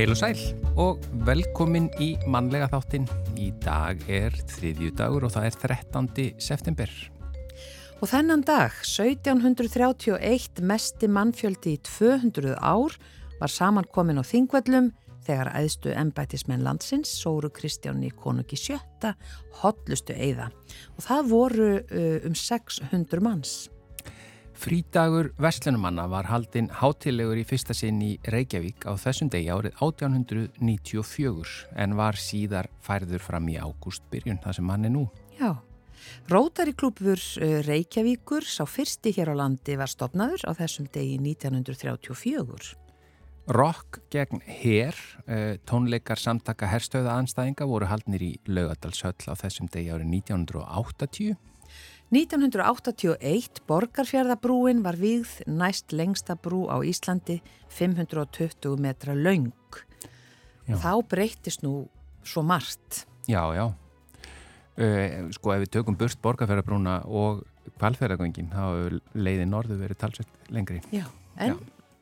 Heil og sæl og velkomin í mannlega þáttinn. Í dag er þriðju dagur og það er 13. september. Og þennan dag, 1731, mesti mannfjöldi í 200 ár, var samankomin á Þingvellum þegar æðstu ennbætismenn landsins, Sóru Kristjáni konungi sjötta, hotlustu eiða. Og það voru uh, um 600 manns. Frídagur Vestlunumanna var haldinn hátilegur í fyrsta sinn í Reykjavík á þessum degi árið 1894 en var síðar færður fram í ágústbyrjun það sem hann er nú. Já, Rótari klúpur Reykjavíkur sá fyrsti hér á landi var stopnaður á þessum degi 1934. Rock gegn Her, tónleikar samtaka herstöða anstæðinga voru haldnir í Laugadalshöll á þessum degi árið 1980 1981 Borgarfjörðabrúin var vígð næst lengsta brú á Íslandi 520 metra laung. Já. Þá breytist nú svo margt. Já, já. Uh, sko ef við tökum burt Borgarfjörðabrúna og kvalfjörðagöngin þá leiði norðu verið talsett lengri. Já, en já.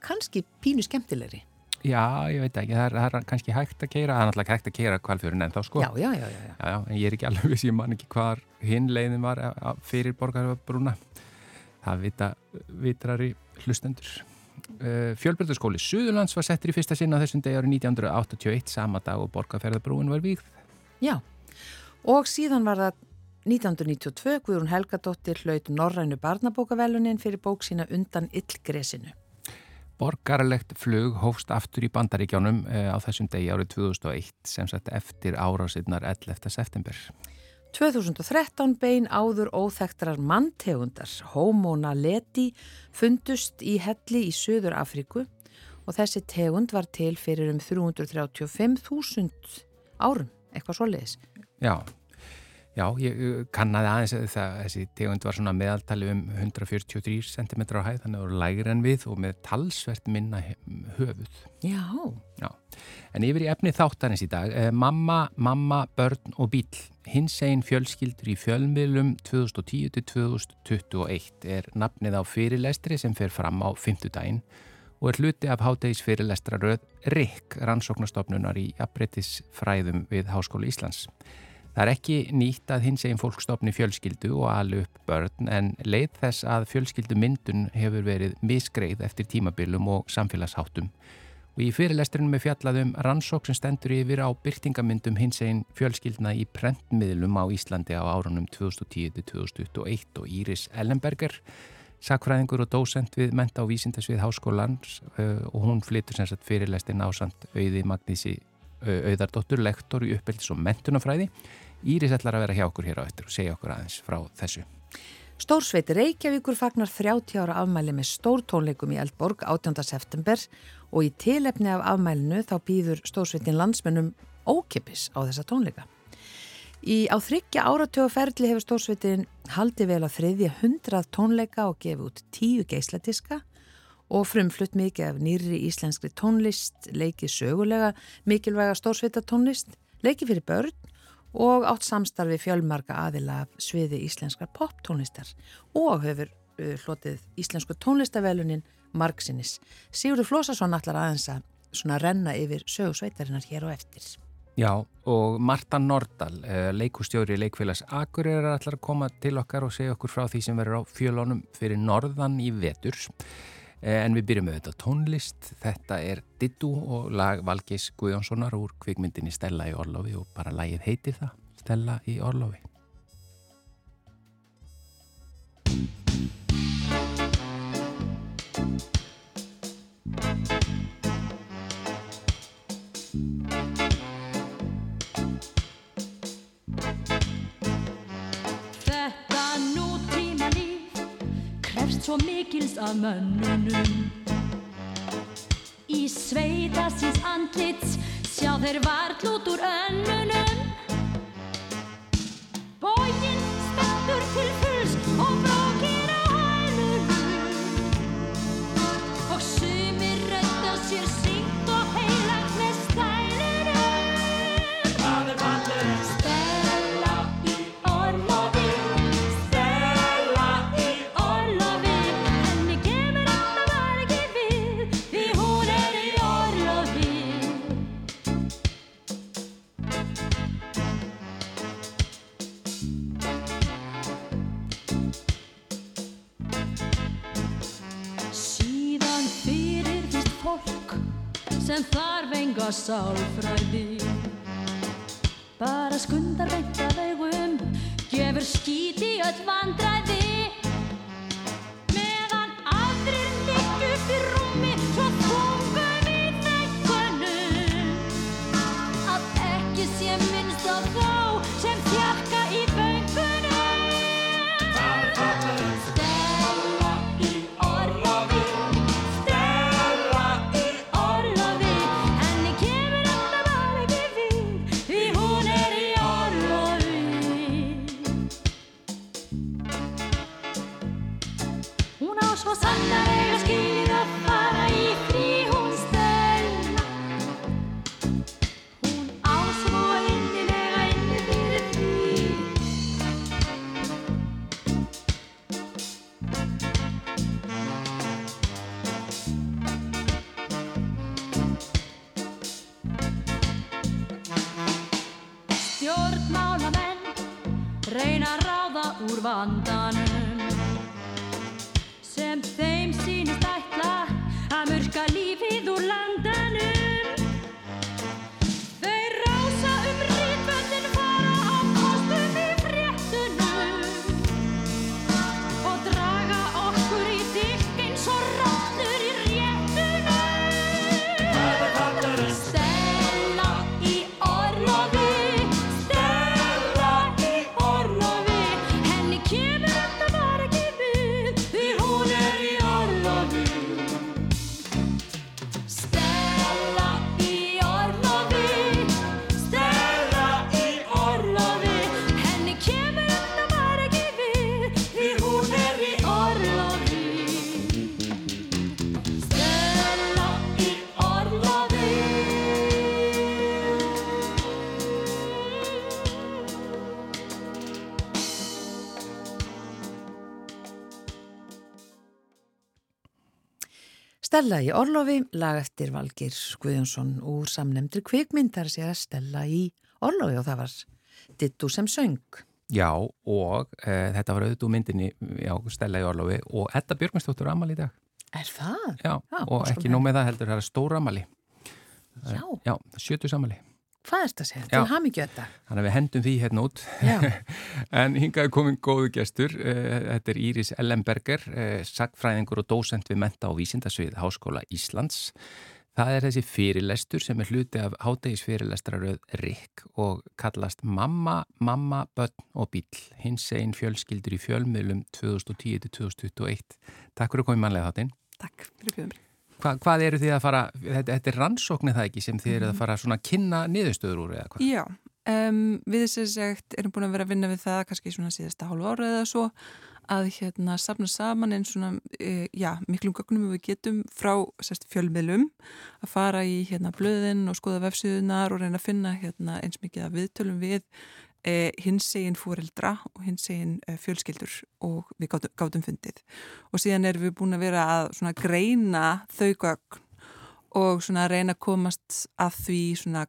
kannski pínu skemmtilegri. Já, ég veit ekki, það er, það er kannski hægt að keira, það er náttúrulega hægt að keira kvalfjörun en þá sko. Já, já, já, já. já, já en ég er ekki alveg viss, ég man ekki hvar hinn leiðin var fyrir borgarbrúna. Það vita vitrari hlustendur. Uh, Fjölbjörnskóli Suðurlands var settir í fyrsta sinna þessum degi árið 1981, sama dag og borgarferðarbrúin var vígð. Já, og síðan var það 1992 Guðrún Helgadóttir hlaut Norrænu barnabókavelunin fyrir bók sína undan Yllgresinu. Borgarlegt flug hófst aftur í bandaríkjánum eh, á þessum degi árið 2001 sem sett eftir árásinnar 11. september. 2013 bein áður óþektrar manntegundar, Homona leti, fundust í helli í Suður Afríku og þessi tegund var til fyrir um 335.000 árum, eitthvað svo leiðis. Já, Já, ég kannaði aðeins að þessi tegund var svona meðaltali um 143 cm á hæð, þannig að það voru lægir en við og með talsvert minna höfuð. Já. Já. En yfir í efni þáttanins í dag, eh, mamma, mamma, börn og bíl. Hins einn fjölskyldur í fjölmiðlum 2010-2021 er nafnið á fyrirlestri sem fer fram á fymtudaginn og er hluti af hádegis fyrirlestraröð RIK, rannsóknastofnunar í Abrettisfræðum við Háskóli Íslands. Það er ekki nýtt að hins eginn fólkstofni fjölskyldu og alu upp börn en leið þess að fjölskyldu myndun hefur verið misgreið eftir tímabilum og samfélagsháttum. Og í fyrirlesturinnum er fjallaðum rannsók sem stendur yfir á byrtingamyndum hins eginn fjölskyldna í prentmiðlum á Íslandi á árunum 2010-2021 og Íris Ellenberger, sakfræðingur og dósent við Menta og Vísindasvið Háskólans og hún flytur sem sagt fyrirlestin ásand auði Magnísi auðardóttur, lektor í uppeldis og mentunafræði Íris ætlar að vera hjá okkur hér á eftir og segja okkur aðeins frá þessu. Stórsveit Reykjavíkur fagnar 30 ára afmæli með stórtónleikum í Eldborg 18. september og í tilefni af afmælinu þá býður Stórsveitin landsmennum ókipis á þessa tónleika. Í á þryggja áratöguferðli hefur Stórsveitin haldið vel á þriðja hundrað tónleika og gefið út tíu geisladiska og frumflutt mikið af nýri íslenskri tónlist, leikið sögulega mikilvæga stórsveita tónlist, leikið fyrir börn og átt samstarfi fjölmarka aðila af sviði íslenskar poptónlistar og hefur uh, hlotið íslensku tónlistavelunin Marksinnis. Sigurður Flósasson allar aðeins að svona renna yfir sögursveitarinnar hér og eftir. Já, og Marta Nordal, uh, leikustjóri leikfélags Akureyrar er allar að koma til okkar og segja okkur frá því sem verður á fjölónum fyrir norðan í veturs. En við byrjum með þetta tónlist, þetta er Dittu og lag Valgeis Guðjónssonar úr kvikmyndinni Stella í Orlofi og bara lagið heitir það, Stella í Orlofi. Svo mikils af mönnunum. Í sveita síns andlits sjá þeir vart út úr önnunum. Bógin sálfræði. Bara skundar beint af Stella í Orlofi, lag eftir Valgir Guðjónsson úr samnemndri kvikmynd þar sé að Stella í Orlofi og það var Dittu sem söng. Já, og e, þetta var auðvitað úr myndinni, já, Stella í Orlofi og Edda Björgvinsdóttur Amali í dag. Er það? Já, Já, og ekki nóg með það heldur, það er stór Amali. Já, Já, sjötu samali. Hvað er þetta að segja? Já. Til hamingju þetta. Þannig að við hendum því hérna út. En hingaði komin góðu gestur. Eh, Þetta er Íris Ellenberger, eh, sagfræðingur og dósent við menta og vísindasvið Háskóla Íslands. Það er þessi fyrirlestur sem er hluti af hátegisfyrirlestraröð RIK og kallast Mamma, Mamma, Bönn og Bíl. Hins einn fjölskyldur í fjölmiðlum 2010-2021. Takk fyrir að koma í mannlega þáttinn. Takk fyrir bjöðum. Hva, hvað eru þið að fara, þetta, þetta er rannsóknið það ekki sem þið eru að fara svona að kynna niðurstöður úr eða hvað? Já, um, við að sagt erum búin að vera að vinna við það kannski svona síðasta hálfu ára eða svo að hérna safna saman einn svona, e, já, miklum gögnum við getum frá sérst, fjölmiðlum að fara í hérna blöðin og skoða vefsíðunar og reyna að finna hérna eins mikið að viðtölum við e, hins egin fóreldra og hins egin e, fjölskyldur og við gátum, gátum fundið. Og síðan erum við búin að vera að greina þau gögn og reyna að komast að því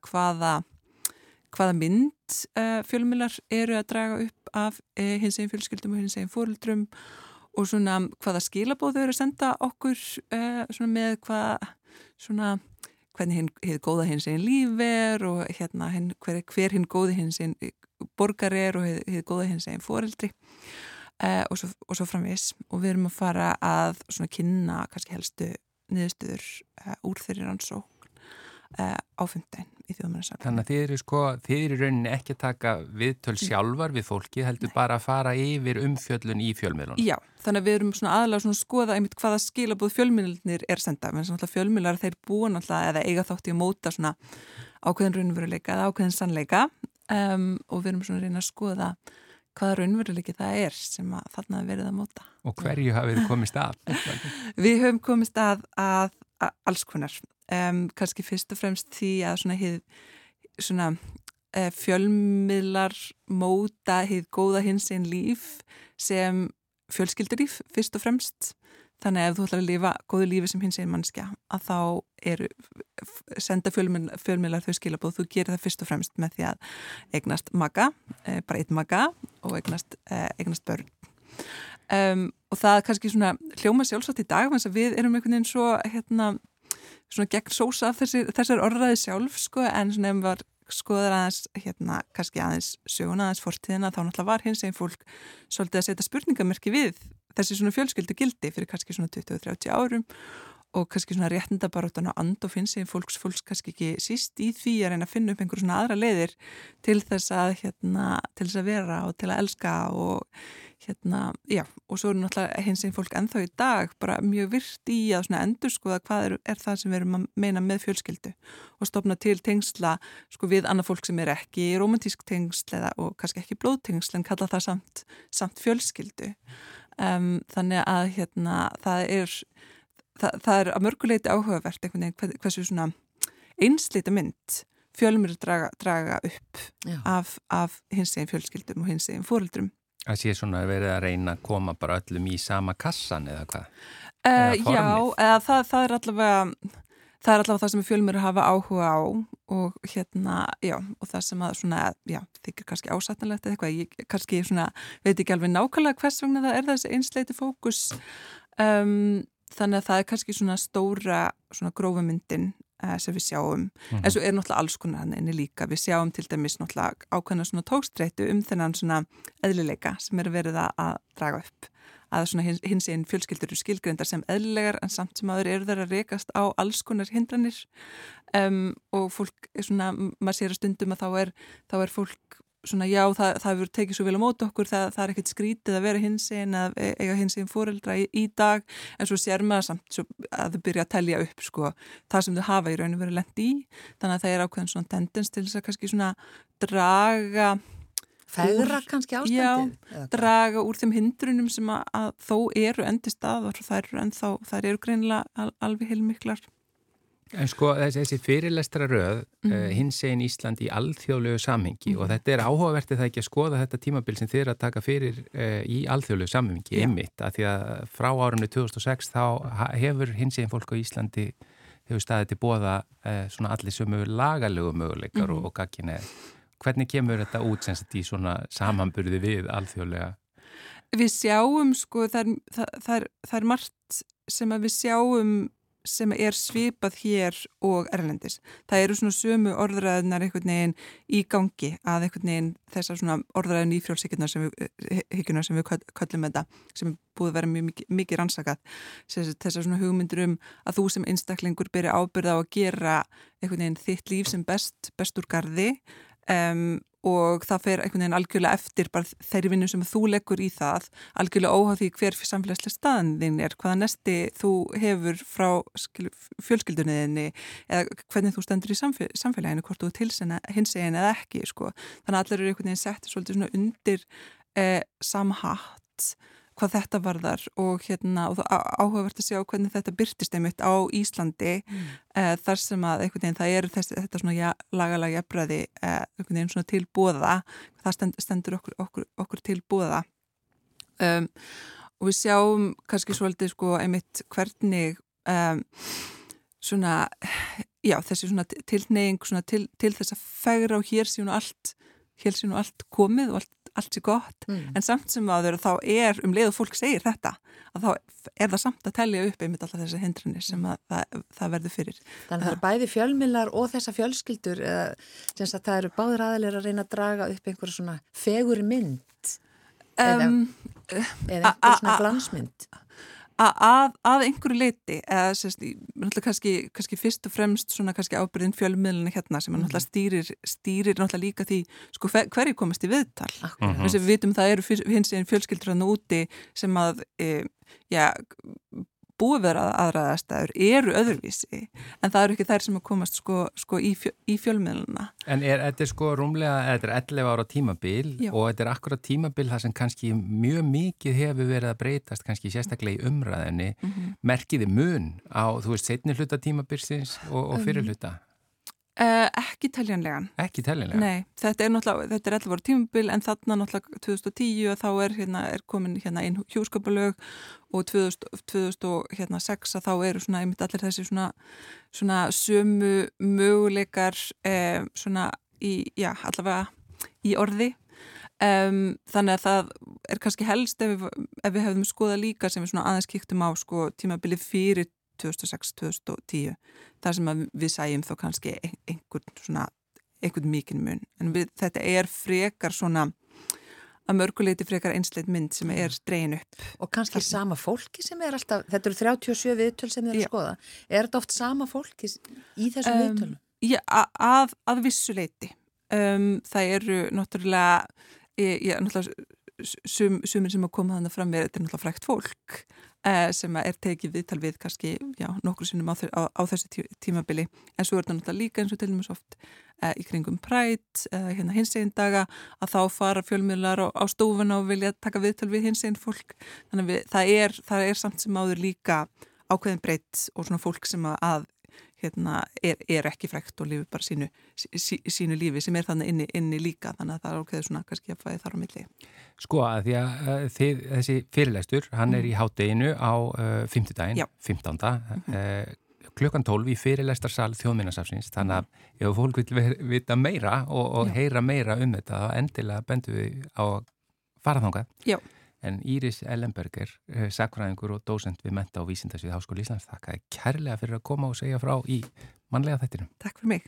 hvaða hvaða mynd uh, fjölmiðlar eru að draga upp af uh, hins eginn fjölskyldum og hins eginn fóreldrum og hvaða skilabóðu eru að senda okkur svona með hvað svona hvernig hinn hefði góða hins eginn líf er og hérna hinn, hver, hver hinn góði hins eginn borgar er og hefði góða hins eginn fóreldri uh, og, svo, og svo framvis og við erum að fara að kynna kannski helstu niðurstöður uh, úr þeirri rannsókn. uh, á fundin í þjóðmennasafn Þannig að þið eru sko, þið eru rauninni ekki að taka viðtöl sjálfar við fólki, heldur bara að fara yfir umfjöllun í fjölmiðlunum. Já, þannig að við erum svona aðalega svona að skoða einmitt hvaða skilabúð fjölmiðlunir er senda, menn svona fjölmiðlar þeir búa náttúrulega eða eiga þátt í að móta svona ákveðin raunveruleika eða ákveðin sannleika um, og við erum svona að reyna að skoða hvaða raunveruleiki það er sem að þarna er verið að móta. Og hverju hafið komist að? Við höfum komist að, að alls konar, um, kannski fyrst og fremst því að svona, hið, svona uh, fjölmiðlar móta hið góða hins einn líf sem fjölskyldurlíf fyrst og fremst. Þannig að ef þú ætlar að lifa góðu lífi sem hins einn mannskja að þá eru, senda fjölmiðlar, fjölmiðlar þau skilabóð, þú gerir það fyrst og fremst með því að eignast maga, eh, bara eitt maga og eignast, eh, eignast börn. Um, og það er kannski svona hljóma sjálfsagt í dag, þannig að við erum einhvern veginn svo hérna, svona gegn sósa þessi, þessar orðræði sjálf sko en svona ef var skoður aðeins hérna kannski aðeins söguna aðeins fortíðina þá náttúrulega var hins eginn fólk svolítið að setja spurningamerki við þessi svona fjölskyldu gildi fyrir kannski svona 20-30 árum og kannski svona réttindabaróttan og and og finnst sem fólks fólks kannski ekki síst í því að reyna að finna upp einhver svona aðra leiðir til þess að hérna, til þess að vera og til að elska og hérna, já, og svo er náttúrulega hins einn fólk ennþá í dag bara mjög virt í að svona endur skoða hvað er, er það sem við erum að meina með fjölskyldu og stopna til tengsla sko við annað fólk sem er ekki romantísk tengsl eða og kannski ekki blóðtengsl en kalla það samt, samt fjölskyldu. Um, þannig að hérna það er það, það er að mörguleiti áhugavert einhvern veginn hversu svona einslita mynd fjölmur draga, draga upp Já. af, af hins eginn fjölskyldum og hins eginn fóreldrum. Það sé svona verið að reyna að koma bara öllum í sama kassan eða hvað? Uh, Eða já, eða það, það er allavega það er allavega það sem fjölmur hafa áhuga á og hérna, já, og það sem að svona, já, þykir kannski ásættanlegt eða eitthvað, ég kannski svona veit ekki alveg nákvæmlega hvers vegna það er þessi einsleiti fókus um, þannig að það er kannski svona stóra svona grófumyndin uh, sem við sjáum, en svo er náttúrulega alls konar hann inni líka, við sjáum til dæmis náttúrulega ákveðna svona tókstreitu um þennan svona eðlileika sem er verið að, að draga upp. Að svona hins einn fjölskyldur eru skilgreyndar sem eðlilegar en samt sem aður eru þar að rekast á alls konar hindranir. Um, og fólk er svona, maður sér að stundum að þá er, þá er fólk svona já, það, það hefur tekið svo vel á mót okkur það, það er ekkert skrítið að vera hins einn að eiga hins einn fóreldra í, í dag en svo sér maður samt svo að þau byrja að telja upp sko, það sem þau hafa í rauninu verið lent í þannig að það er ákveðin svona tendens til þess að kannski svona draga Fegra kannski Já, eða hvað? draga úr þeim hindrunum sem að, að þó eru endi staðar og þær eru ennþá, þær eru greinilega al, alveg heilmiklar. En sko þessi, þessi fyrirlestra röð mm. Mhm. uh, hins einn Ísland í alþjóðlegu samhengi og þetta er áhugavertið það ekki að skoða þetta tímabil sem þið er að taka fyrir uh, í alþjóðlegu samhengi Já. einmitt að því að frá árunni 2006 þá hefur hins einn fólk á Íslandi hefur staðið til bóða uh, svona allir sömu lagalegu möguleikar og, og gagginni. Hvernig kemur þetta út sem sagt í svona samanburði við alþjóðlega? Við sjáum sko, það er margt sem að við sjáum sem er svipað hér og erlendis. Það eru svona sömu orðræðunar einhvern veginn í gangi að einhvern veginn þessar svona orðræðun í frjálsíkjurnar sem við, hyggjurnar sem við köll- köllum þetta, sem er búið að vera mjög mikið, mikið rannsakað. Þessar, svona hugmyndur um að þú sem einstaklingur byrja ábyrða á að gera einhvern veginn þitt líf sem best, best úr garði um, og það fer einhvern veginn algjörlega eftir bara þeirri vinnu sem þú leggur í það algjörlega óháð því hver samfélagslega staðan þinn er, hvaða nesti þú hefur frá fjölskyldunniðinni eða hvernig þú stendur í samfé samfélaginu, hvort þú tilsena hins eginn eða ekki, sko. Þannig að allir eru einhvern veginn sett svolítið svona undir eh, samhatt hvað þetta varðar og hérna og áhugavert að sjá hvernig þetta byrtist einmitt á Íslandi Mm. eh, þar sem að einhvern veginn það eru þessi, þetta svona ja, lagalega jafnbræði eh, einhvern veginn svona til bóða það stend, stendur okkur, okkur, okkur til bóða um, og við sjáum kannski svolítið sko einmitt hvernig um, svona já þessi svona tilneying svona til, til þess að fegra og hér sé nú allt hér sé nú allt komið og allt, allt sé gott Mm. en samt sem að þá er um leið og fólk segir þetta að þá er það samt að telja upp einmitt alltaf þessi hindranir sem að það, það verður fyrir Þannig að það eru bæði fjölmiðlar og þessa fjölskyldur eða sem það eru báður aðeilir að reyna að draga upp einhverja svona fegur mynd Eða- um, eða einhverja svona glansmynd. Að, að, að einhverju leiti eða sérst, kannski, kannski fyrst og fremst svona kannski ábyrðin fjölmiðluna hérna sem mm. náttúrulega stýrir, stýrir náttúrulega líka því sko hver, hverju komast í viðtal þess að við vitum það eru hins einn fjölskyldur hann úti sem að e, já, búið vera aðraðastæður eru öðruvísi en það eru ekki þær sem að komast sko, sko í, fjö, í fjölmiðluna En er þetta sko rúmlega, þetta er 11 ára tímabil Já. og þetta er akkurat tímabil það sem kannski mjög mikið hefur verið að breytast kannski sérstaklega í umræðinni mm merkiði mun á, þú veist, setni hluta tímabilsins og, og fyrir hluta uh, ekki teljanlegan ekki tellinlega. Nei, þetta er náttúrulega, þetta er 11 ára tímabil en þarna náttúrulega 2010 og þá er, hérna, er komin hérna einn hjúskapalög og 2000, 2006 að þá eru svona einmitt allir þessi svona, svona sömu möguleikar eh, svona í, já, allavega í orði um, þannig að það er kannski helst ef við, ef við hefðum skoða líka sem við svona aðeins kíktum á sko tímabilið fyrir 2006-2010 þar sem við sæjum þó kannski einhvern svona, einhvern mikinn mun en við, þetta er frekar svona að mörguleiti frekar einsleit mynd sem er dreyin upp. Og kannski Þarna. sama fólki sem er alltaf, þetta eru 37 viðtöl sem þið eru að skoða, er þetta oft sama fólki í þessum um, viðtölum? Já, að, að vissuleiti. Um, það eru náttúrulega, ég, ég, náttúrulega sum, sumir sem að koma þannig fram með þetta er náttúrulega frækt fólk sem er tekið viðtal við kannski já, nokkur sinnum á, á, á þessu tí, tímabili. En svo er þetta náttúrulega líka eins og til dæmis oft eh, í kringum prætt, eh, hérna hins einn daga að þá fara fjölmiðlar á, á stofuna og vilja taka viðtal við hins einn fólk. Þannig að við, það, er, það er samt sem áður líka ákveðin breytt og svona fólk sem að hérna, er, er ekki frækt og lifir bara sínu, sí, sínu lífi sem er þannig inni, inni líka þannig að það er okkur svona kannski að fæði þar á milli Sko að því að þið, þessi fyrirlæstur, hann er í mm. hátteginu á uh, 5. daginn, 15. Mm -hmm. uh, klukkan 12 í fyrirlæstarsal þjóðminnarsafsins þannig að mm. ef fólk vil vita meira og, og heyra meira um þetta þá endilega bendu við á faraþángað Já En Íris Ellenberger, eh, sakfræðingur og dósend við Menta og Vísindasvið Háskóli Íslands, þakka kærlega fyrir að koma og segja frá í manlega þættinu. Takk fyrir mig.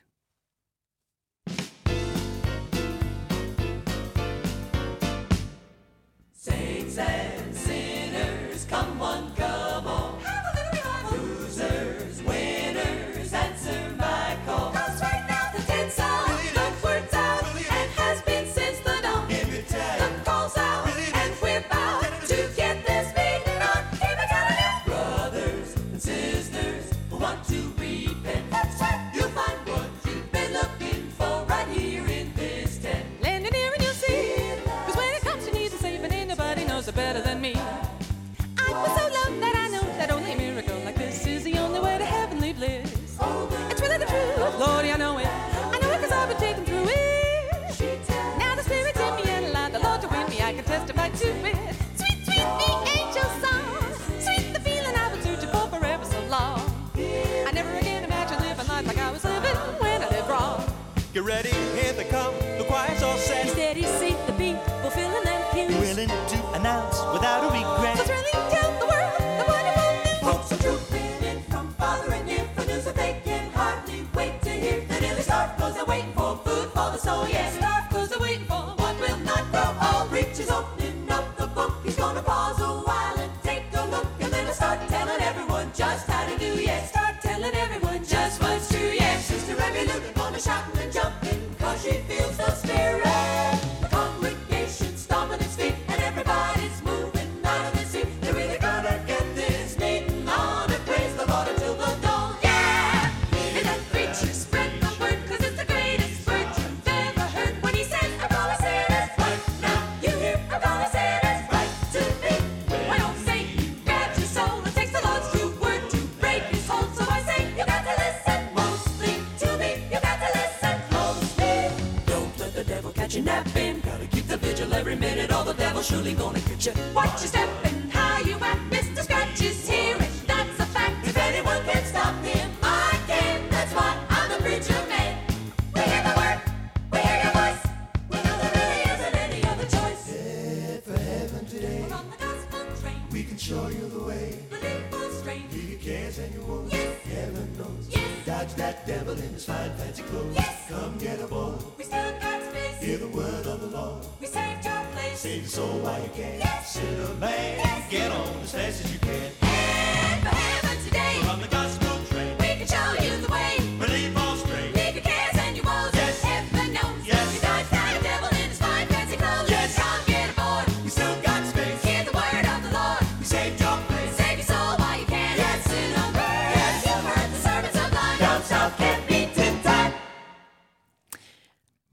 so yes, love.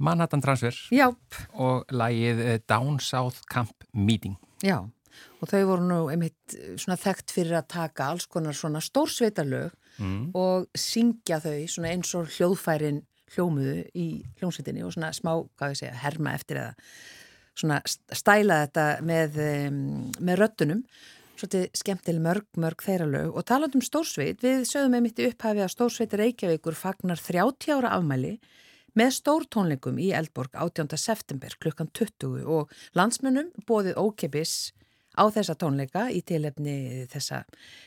Manhattan Transfer Já, og lagið eh, Down South Camp Meeting. já. Og þau voru nú einmitt eh, svona þekkt fyrir að taka alls konar svona stórsveitarlög Mm. og syngja þau svona eins og hljóðfærin hljómuðu í hljómsveitinni og svona smá, hvað ég segja, herma eftir eða svona stæla þetta með, um, með röttunum svolítið skemmtileg mörg, mörg þeirra lög og talandum stórsveit, við sögum einmitt í upphafi að stórsveitir Reykjavíkur fagnar 30 ára afmæli með stórtónleikum í Eldborg 18. september klukkan 20 og landsmönnum bóðið ókeppis á þessa tónleika í tilefni þessa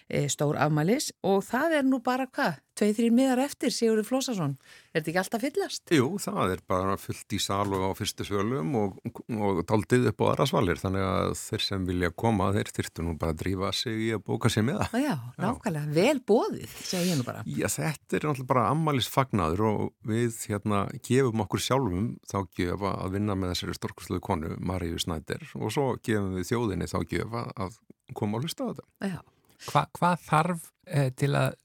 e, stór afmælis og það er nú bara hvað? Tveið þrýr miðar eftir Sigurður Flósason. Er þetta ekki alltaf fyllast? Jú, það er bara fullt í sal og á fyrstu svölum og, og daldið upp á aðra svalir þannig að þeir sem vilja koma þeir þyrftu nú bara að drífa sig í að bóka sér með það. Já, nákvæmlega, vel bóðið, segi ég nú bara. Já, þetta er náttúrulega bara ammælisfagnaður og við hérna gefum okkur sjálfum þá gefa að vinna með þessari storkusluðu konu, Maríu Snæder og svo gefum við þjóðinni þá gefa að koma að hlusta á þetta. Já, Hva, hvað þarf eh, til að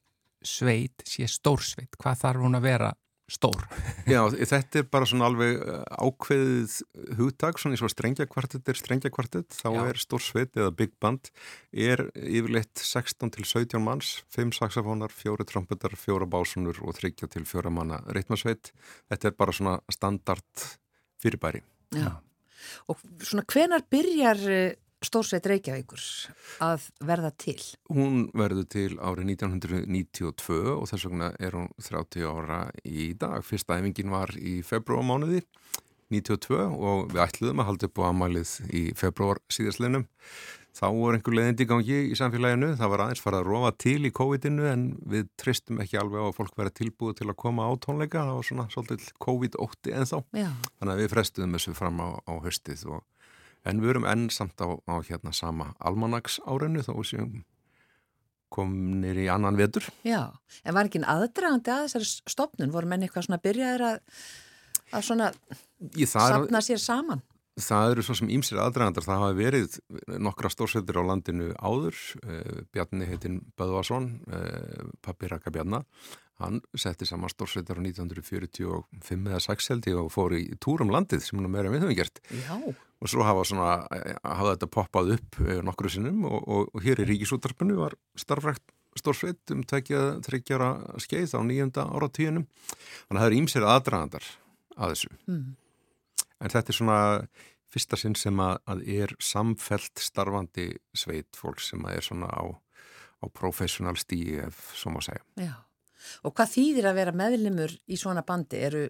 sveit sé stórsveit? Hvað þarf hún að vera stór? Já, þetta er bara svona alveg uh, ákveðið hugtak, svona eins og strengjakvartett er strengjakvartett, þá Já. er stórsveit eða big band, er yfirleitt 16 til 17 manns, 5 saxofónar, 4 trompetar, 4 básunur og 3 til 4 manna ritmasveit. Þetta er bara svona standard fyrirbæri. já. Og svona hvenar byrjar eh, Stórsveit Reykjavíkur að verða til? Hún verður til árið 1992 og þess vegna er hún 30 ára í dag. Fyrsta æfingin var í februarmánuði 92 og við ætluðum að halda upp á amalið í februar síðastlinum. Þá voru einhver leiðindi í gangi í samfélaginu. Það var aðeins farið að rofa til í COVID-inu en við tristum ekki alveg á að fólk vera tilbúið til að koma á tónleika. Það var svona svolítið COVID-8 ennþá. Já, Þannig að við frestuðum þessu fram á, á höstið og, en við erum enn samt á, á hérna sama almanags árinu þó sem komnir í annan vetur. já. En var ekki en aðdragandi að þessari stopnun? Voru menn eitthvað svona byrjaðir að, að svona Í það, er, sapna sér saman? það eru svo sem ímsir aðdragandar. Það hafa verið nokkra stórsveitir á landinu áður. Eh, Bjarni heitinn Böðvarsson, eh, pappi Raka Bjarna. Hann setti saman stórsveitar á 1945 eða 6 held ég og fór í túrum landið sem hann meira með höfum gert. Já, og svo hafa, svona, eh, hafa þetta poppað upp eh, nokkru sinnum og, og, og hér í Ríkisútarpinu var starfrækt stórsveit um tvekja, þryggjara skeið á nýjönda áratíunum þannig að það er ímsir aðdragandar að þessu mm. en þetta er svona fyrsta sinn sem að, að er samfelt starfandi sveit fólk sem að er svona á, á professional stíi ef svo má segja já. Og hvað þýðir að vera meðlimur í svona bandi? Eru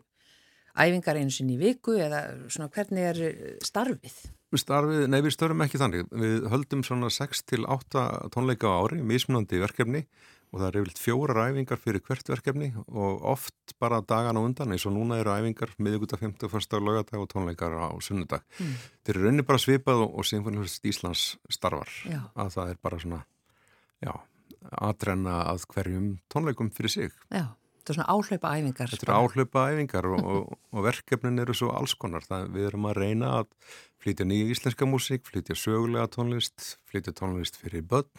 æfingar einu sinni í viku eða svona hvernig er eh, starfið? Starfið, nei við störum ekki þannig. Við höldum svona 6 til 8 tónleika á ári, mismunandi verkefni og það er yfirleitt fjórar æfingar fyrir hvert verkefni og oft bara dagan á undan eins og núna eru æfingar 50. fyrsta lögadag og tónleikar á sunnudag. Mm. Þeir eru raunni bara svipað og, og Sinfonihúsist Íslands starfar Já. að það er bara svona, já, aðrenna að hverjum tónleikum fyrir sig. Já, þetta er svona áhlaupa æfingar. Þetta eru áhlaupa æfingar og, og, og verkefnin eru svo alls konar. Það, við erum að reyna að flytja nýja íslenska músík, flytja sögulega tónlist, flytja tónlist fyrir börn,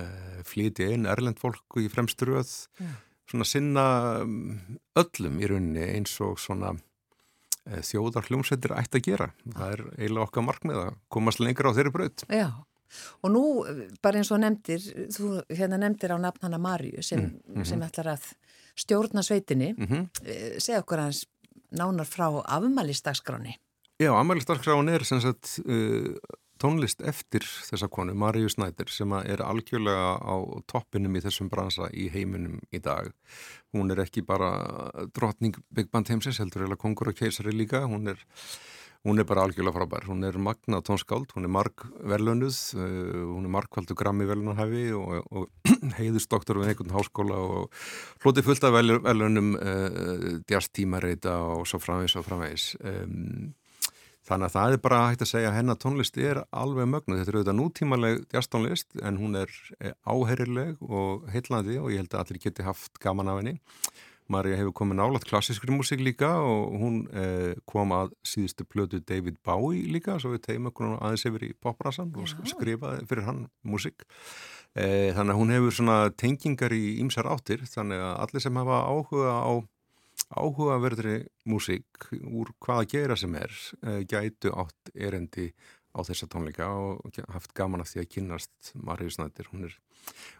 uh, flytja inn erlend fólk í fremsturöð, Já. svona sinna um, öllum í rauninni eins og svona uh, þjóðar hljómsveitir ætti að gera. Það er eiginlega okkar markmið að komast lengra á þeirri braut. Já, og nú bara eins og nefndir, þú hérna nefndir á nafn hana Marju sem, Mm, mhm. sem ætlar að stjórna sveitinni, Mm -hmm. Eh, segja okkur aðeins nánar frá afmælistaskráni. Já, Amelistarkráin er sem sagt uh, tónlist eftir þessa konu, Maríu Snæder, sem er algjörlega á toppinum í þessum bransa í heiminum í dag. Hún er ekki bara drottning Big Band heimsins, heldur eða kongur og keisari líka, hún er, hún er bara algjörlega frábær. Hún er magna tónskáld, hún er marg verlunuð, uh, hún er margkvaldu grammi velunarhæfi og, og heiðustoktor við einhvern háskóla og hloti fullt af velunum uh, djastímareita og svo framvegis og framvegis. Um, Þannig að það er bara hægt að segja að hennar tónlist er alveg mögnuð. Þetta er auðvitað nútímaleg jazztónlist en hún er eh, áheyrileg og heillandi og ég held að allir geti haft gaman af henni. Marja hefur komið nálat klassískri músík líka og hún eh, kom að síðustu plötu David Bowie líka svo við tegum okkur aðeins yfir í popbransan og sk- skrifaði fyrir hann músík. Eh, þannig að hún hefur svona tengingar í ýmsar áttir þannig að allir sem hafa áhuga á áhugaverðri músík úr hvaða gera sem er uh, gætu átt erendi á þessa tónleika og haft gaman af því að kynnast Maríu Snættir. Hún er,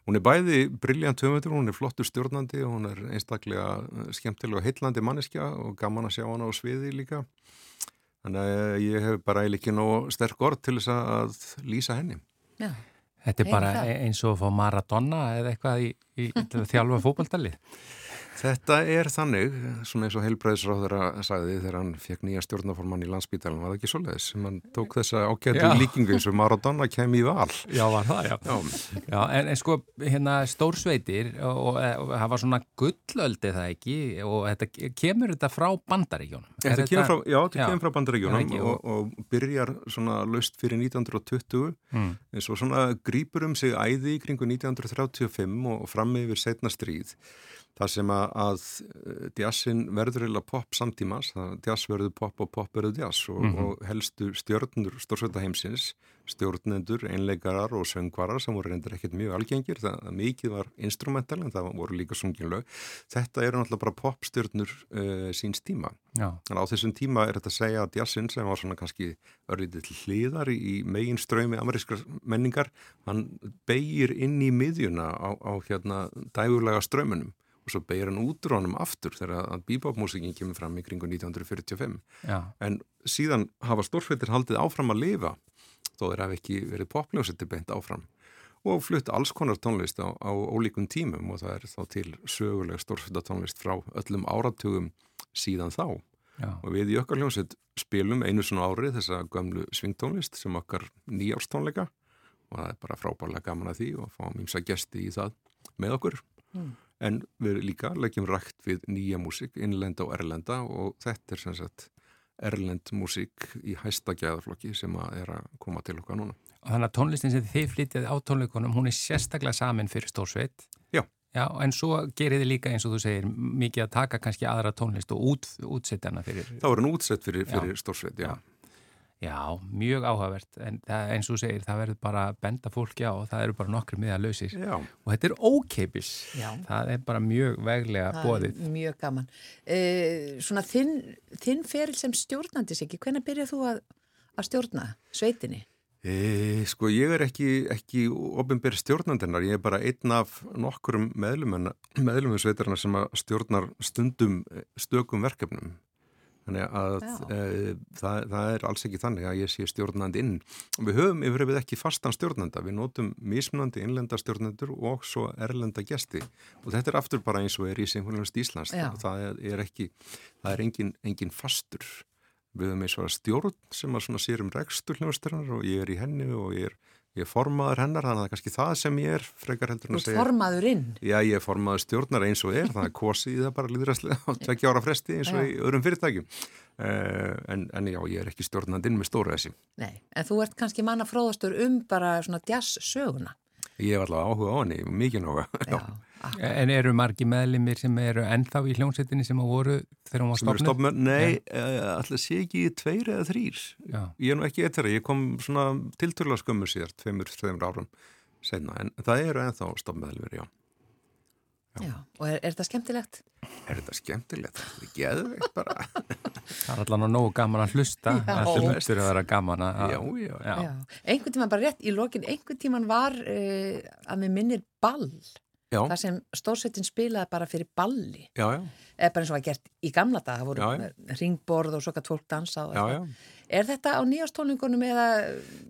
hún er bæði brilljant höfundur, hún er flottur stjórnandi og hún er einstaklega eh, skemmtilega og heillandi manneskja og gaman að sjá hana á sviði líka. Þannig að ég hef bara eiginlega ekki nóg sterk orð til þess að lýsa henni. Já, Þetta er bara það. eins og að fá Maradona eða eitthvað í, í til að þjálfa fótballtalið. Þetta er þannig, svona eins og heilbræðisráður að sagði þegar hann fekk nýja stjórnaformann í landsbítalinn, var það ekki svoleiðis sem hann tók þessa ágættu líkingu eins og Maradona kem í val. Já, var það, já. Já, Já, en, en sko, hérna stórsveitir og, það var svona gullöldi það ekki og þetta kemur þetta frá bandaríkjónum. Er Þetta kemur frá, já, þetta Já. kemur frá bandaríkjónum og, og byrjar svona löst fyrir 1920 Mm. eins og svona grípur um sig æði í kringu 1935 og fram yfir setna stríð. Það sem að, að eh, jazzin verður eða pop samtímas, jazz verður pop og pop verður jazz og, Mhm. og helstu stjörnur stórsveita heimsins, stjórnendur, einleikarar og söngvarar sem voru reyndir ekkert mjög algengir, það, mikið var instrumental en það voru líka sunginlög. Þetta eru náttúrulega bara popstjörnur uh, síns tíma. Já, að á þessum tíma er þetta að segja að jazzin sem var svona kannski örlítið til hliðar í, megin ströymi amerískar menningar, hann beigir inn í miðjuna á, á hérna dægulega ströymunum og svo beigir hann út úr honum aftur þegar að bebop-músikin kemur fram í kringu 1945. já, En síðan hafa stórfættir haldið áfram að lifa þó þeir hafi ekki verið popljósiti beint áfram og flutt alls konar tónlist á, á ólíkum tímum og það er þá til söguleg stórfætta tónlist frá öllum áratugum síðan þá. já. Og við í okkar hljómsveit spilum einu svona árið þessa gömlu svingtónlist sem okkar nýjárstónleika og það er bara frábærlega gaman að því og fáum ímsa gesti í það með okkur. En við líka leggjum rækt við nýja músík, innlenda og erlenda og þetta er sem sagt erlend músík í hæsta gæðaflokki sem að er að koma til okkar núna. Og þannig að tónlistin sem þið flytjað á tónleikunum, hún er sérstaklega samin fyrir stórsveit. Já. Já, en svo gerir þið líka eins og þú segir mikið að taka kannski aðra tónlist og út, útsetja hana fyrir. Það voru hann útsett fyrir, fyrir stórsveit, já. Já. Já, mjög áhugavert, en það, eins og þú segir, það verður bara að benda fólki á og það eru bara nokkru miða lausir. Já, Og þetta er ókeipis. Já. Það er bara mjög veglega Það bóðið. er mjög gaman. Eh, svona þinn, þinn feril sem stjórnandi sig, hvernig byrjað þú að, að stjórna sveitinni? E, sko ég er ekki, ekki ofinbér stjórnandennar, ég er bara einn af nokkurum meðlumum, sveitarna sem að stjórnar stundum eh, stökum verkefnum. Þannig að e, það, það er alls ekki þannig að ég sé stjórnandi inn. Við höfum yfir við ekki fastan stjórnanda, við notum mismunandi innlenda stjórnendur og svo erlenda gesti og þetta er aftur bara eins og er í Sinfónilast Íslands. Já. Það er ekki, það er engin, engin fastur. Við höfum eins og stjórn sem að svona sér um rekstur hljóðstörunar og ég er í henni og ég er, ég er formaður hennar, þannig að það er kannski það sem ég er frekar heldur Þú en að segja. formaður inn. Já, ég er formaður stjórnar eins og er, þannig að kosið í það bara líðræslega á tvekja ára fresti eins og Já. í öðrum fyrirtækjum. Uh, en, en já, ég er ekki stjórnandinn með stóra þessi. Nei, en þú ert kannski manna fróðastur um bara svona jazz söguna. Ég hef allavega áhuga á henni, mikið nága. Já. En eru margi meðlimir sem eru ennþá í hljómsveitinni sem að voru þegar hún var stofnuð? stofnum, nei, uh, alltaf sé ekki tveir eða þrýr. Já. Ég er nú ekki eitt þeirra, ég kom svona tilturlega skömmu síðar, tveimur, tveimur árum senna, en það eru ennþá stofnmeðlumir, já. Já, og er, er þetta skemmtilegt? Er þetta skemmtilegt? Það er geðveikt bara. Það er allan að nógu gaman að hlusta. Já. Það hljóttur að vera gaman að... Já, já. Já. Einhvern tíman bara rétt í lokin, einhvern tíman var uh, að mér minnir ball. Já, Það sem stórsveitin spilaði bara fyrir balli. já, já, Eða bara eins og var gert í gamla dag. Það voru ringborð og svo gætt fólk dansa. Er þetta á nýjástónlingunum eða...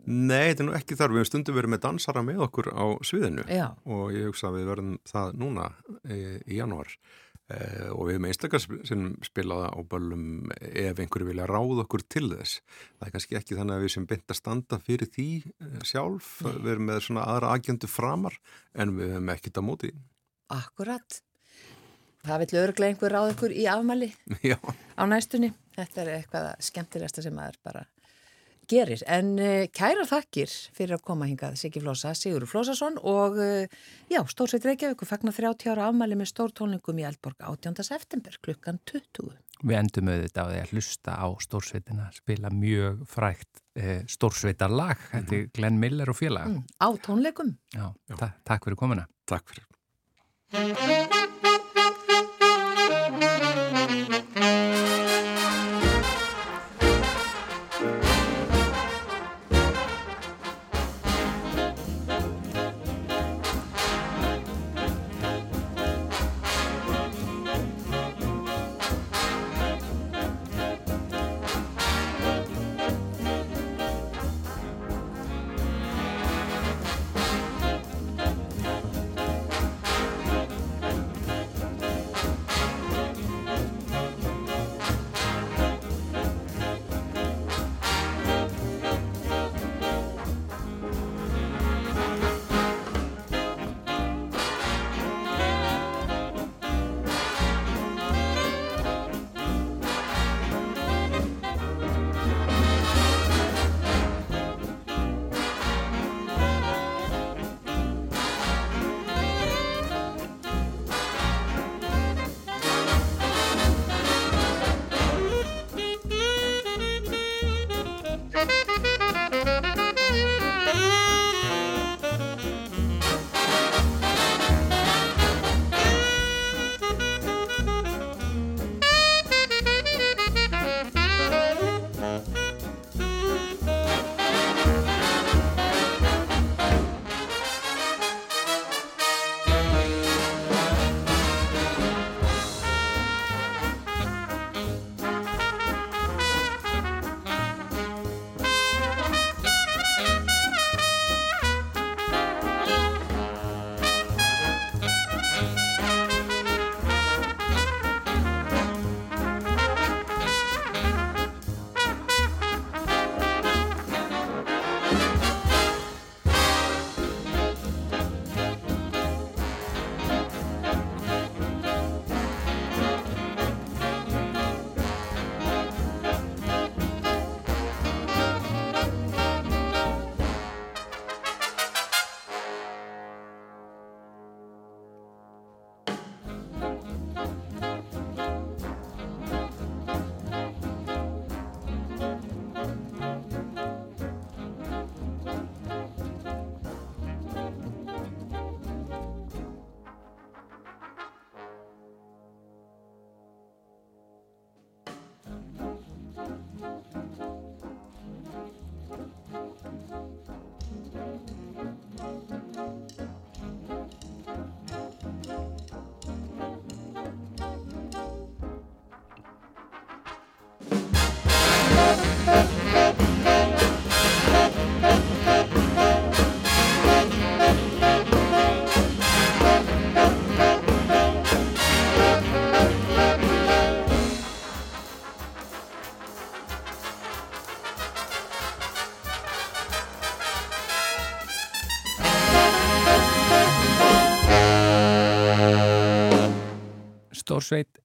Nei, þetta er nú ekki þar. Við höfum stundum verið með dansara með okkur á sviðinu og ég hugsa að við verðum það núna e, í janúar og við höfum einstakar spilaða á böllum ef einhverju vilja ráða okkur til þess. Það er kannski ekki þannig að við sem beint að standa fyrir því e, sjálf, við erum með svona aðra agjendu framar en við höfum ekkert á móti. akkurat. Það vill örglega einhver ráð ykkur í afmæli Já, á næstunni. Þetta er eitthvað skemmtilegsta sem maður bara gerir. En uh, kæra þakkir fyrir að koma hingað Siggi Flosa, Sigur Flosason og uh, já, Stórsveit Reykjavík fagnar 30 ára afmæli með stórtónlingum í Eldborg 18. september klukkan 20. Við endum auðvitað á því að hlusta á stórsveitina, spila mjög frækt e, stórsveitarlag. Þetta er Glenn Miller og félaga. Mm, á tónleikum. Já, ta takk fyrir komuna. takk fyrir.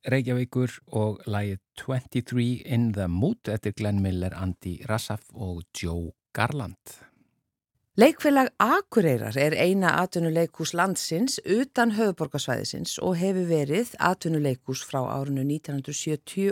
Reykjavíkur og lagið 23 in the Mood eftir Glenn Miller, Andy Rassaf og Joe Garland. Leikfélag Akureyrar er eina atvinnuleikús landsins utan höfuborgarsvæðisins og hefur verið atvinnuleikús frá árinu 1973.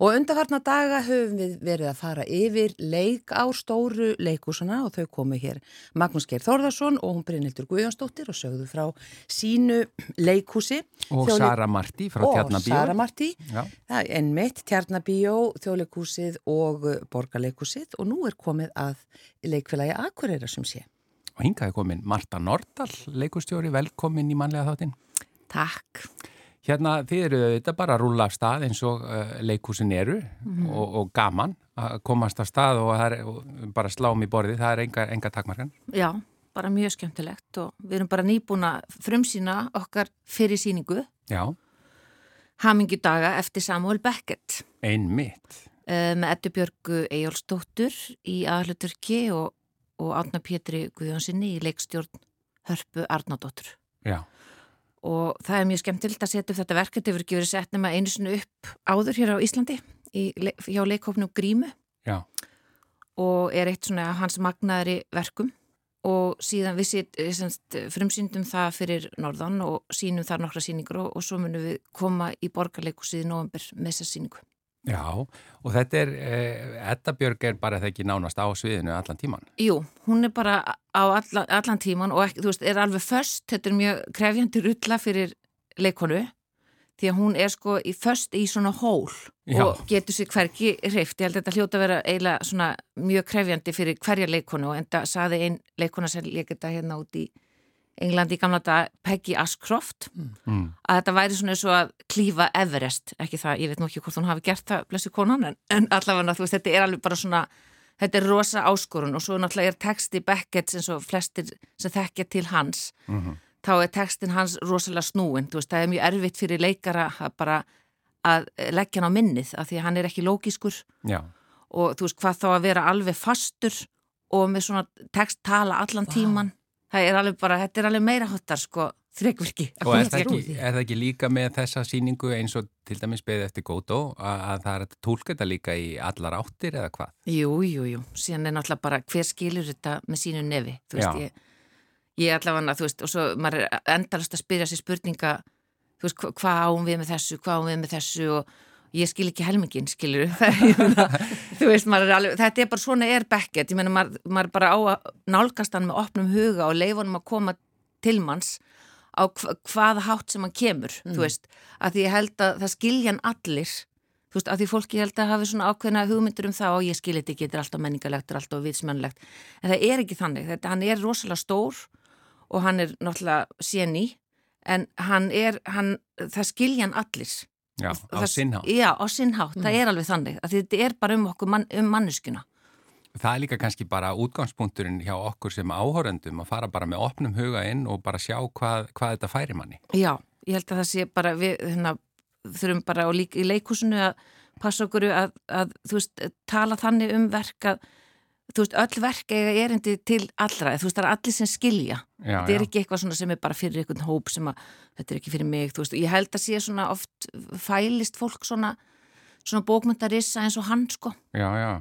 Og undarfarna daga höfum við verið að fara yfir leik á stóru leikúsana og þau komu hér Magnús Geir Þórðarsson og hún Brynhildur Guðjónsdóttir og sögðu frá sínu leikúsi. Og Þjóðleik- Sara Marti frá Tjarnabíu. Og Sara Marti, Já. það er ennmitt, Tjarnabíó, Þjóðleikúsið og Borgarleikúsið og nú er komið að leikfélagi Akureyra sem sé. Og hingaði komin Marta Nordal, leikustjóri, velkomin í mannlega þáttinn. Takk. Hérna, þið eru þetta bara að rúla af stað eins og uh, leikúsin eru og, og gaman að komast af stað og, er, og bara sláum í borði, það er enga, enga takmarkan. Já, bara mjög skemmtilegt og við erum bara nýbúna frumsýna okkar fyrir síningu Já, Hamingjudaga eftir Samuel Beckett einmitt. uh, með Eddu Björgu Eyjólfsdóttur í aðhluturki og, og Átna Pétri Guðjónsinni í leikstjórn Hörpu Arnádóttur. Já, Og það er mjög skemmtilegt að setja upp þetta verk, þetta hefur ekki verið sett nema einu sinu upp áður hér á Íslandi í, hjá leikhófnum Grímu. Já, og er eitt svona hans magnaðri verkum. Og síðan við semst, frumsýndum það fyrir norðan og sínum þar nokkra síningur og, og svo munum við koma í borgarleikusið í november með þessa síningu. Já. Og þetta er, eh, Edda Björg er bara það ekki nánast á sviðinu allan tíman. Jú, hún er bara á allan, allan tíman og ekki, þú veist, er alveg föst, þetta er mjög krefjandi rulla fyrir leikonu því að hún er sko í föst í svona hól Já. og getur sér hverki hreift. Ég held að þetta hljóta að vera eiginlega svona mjög krefjandi fyrir hverja leikonu og enda saði ein leikona sem leik þetta hérna út í Englandi í gamla dag Peggy Ashcroft. Mm. að þetta væri svona eins og að klífa Everest, ekki það, ég veit nú ekki hvort hún hafi gert það, blessu konan, en, en allavega veist, þetta er alveg bara svona þetta er rosa áskorun og svo náttúrulega er texti Beckett eins og flestir sem þekkja til hans, Mhm. þá er textin hans rosalega snúin, þú veist, það er mjög erfitt fyrir leikara að bara að leggja hann á minnið, af því að hann er ekki lógískur. Já, og þú veist, hvað þá að vera alveg fastur og með svona text tala allan tíman, það er alveg bara, þetta er alveg meira hóttar, sko, þreikvirki. og er það, ekki, er það ekki líka með þessa síningu eins og til dæmis beðið eftir Gótó að, að það er að tólka þetta líka í allar áttir eða hvað? Jú, jú, jú, síðan er náttúrulega bara hver skilur þetta með sínu nefi, þú veist, ég, ég allavega, þú veist, og svo maður er endalast að spyrja sér spurninga, þú veist, hva- hvað áum við með þessu, hvað áum við með þessu og ég skil ekki helmingin, skilur þú veist, er alveg, þetta er bara svona er Beckett, ég meina, maður, maður bara á að nálgast hann með opnum huga og leifunum að koma til manns á hva, hvaða hátt sem hann kemur, þú veist, að því ég held að það skilja hann allir þú veist, að því fólki held að hafi svona ákveðna hugmyndur um það og ég skil þetta ekki, þetta er alltaf menningalegt, þetta er alltaf vitsmennlegt, en það er ekki þannig, þetta, hann er rosalega stór og hann er náttúrulega séni, en hann er, hann, það skilja hann allir. Já, á sinnhátt. Já, á sinnhátt, það er alveg þannig, að þetta er bara um okkur, mann, um manneskuna. Það er líka kannski bara útgangspunkturinn hjá okkur sem áhórendum að fara bara með opnum huga inn og bara sjá hvað, hvað þetta færi manni. Já, ég held að það sé bara við hérna, þurfum bara og líka í leikúsinu að passa okkur að, að þú veist, tala þannig um verk að þú veist, öll verk eiga erindi til allra, þú veist, það er allir sem skilja Já, þetta er já. ekki eitthvað svona sem er bara fyrir einhvern hóp sem að, þetta er ekki fyrir mig, þú veist ég held að sé svona oft fælist fólk svona, svona bókmyndarissa eins og hann, sko Já, já.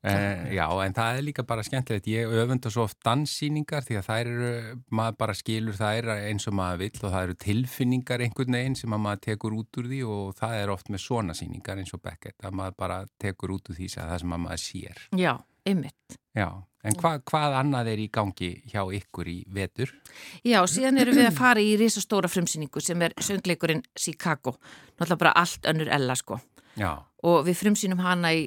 E, já, en það er líka bara skemmtilegt. Ég öfunda svo oft danssýningar því að þær eru, maður bara skilur þær eins og maður vill og það eru tilfinningar einhvern veginn sem að maður tekur út úr því og það er oft með svona sýningar eins og Beckett að maður bara tekur út úr því sem það sem að maður sér. Já, einmitt Já, en hva, hvað annað er í gangi hjá ykkur í vetur? Já, síðan erum við að fara í risastóra frumsýningu sem er söngleikurinn Chicago náttúrulega bara allt önnur ella, sko Já, og við frumsýnum hana í,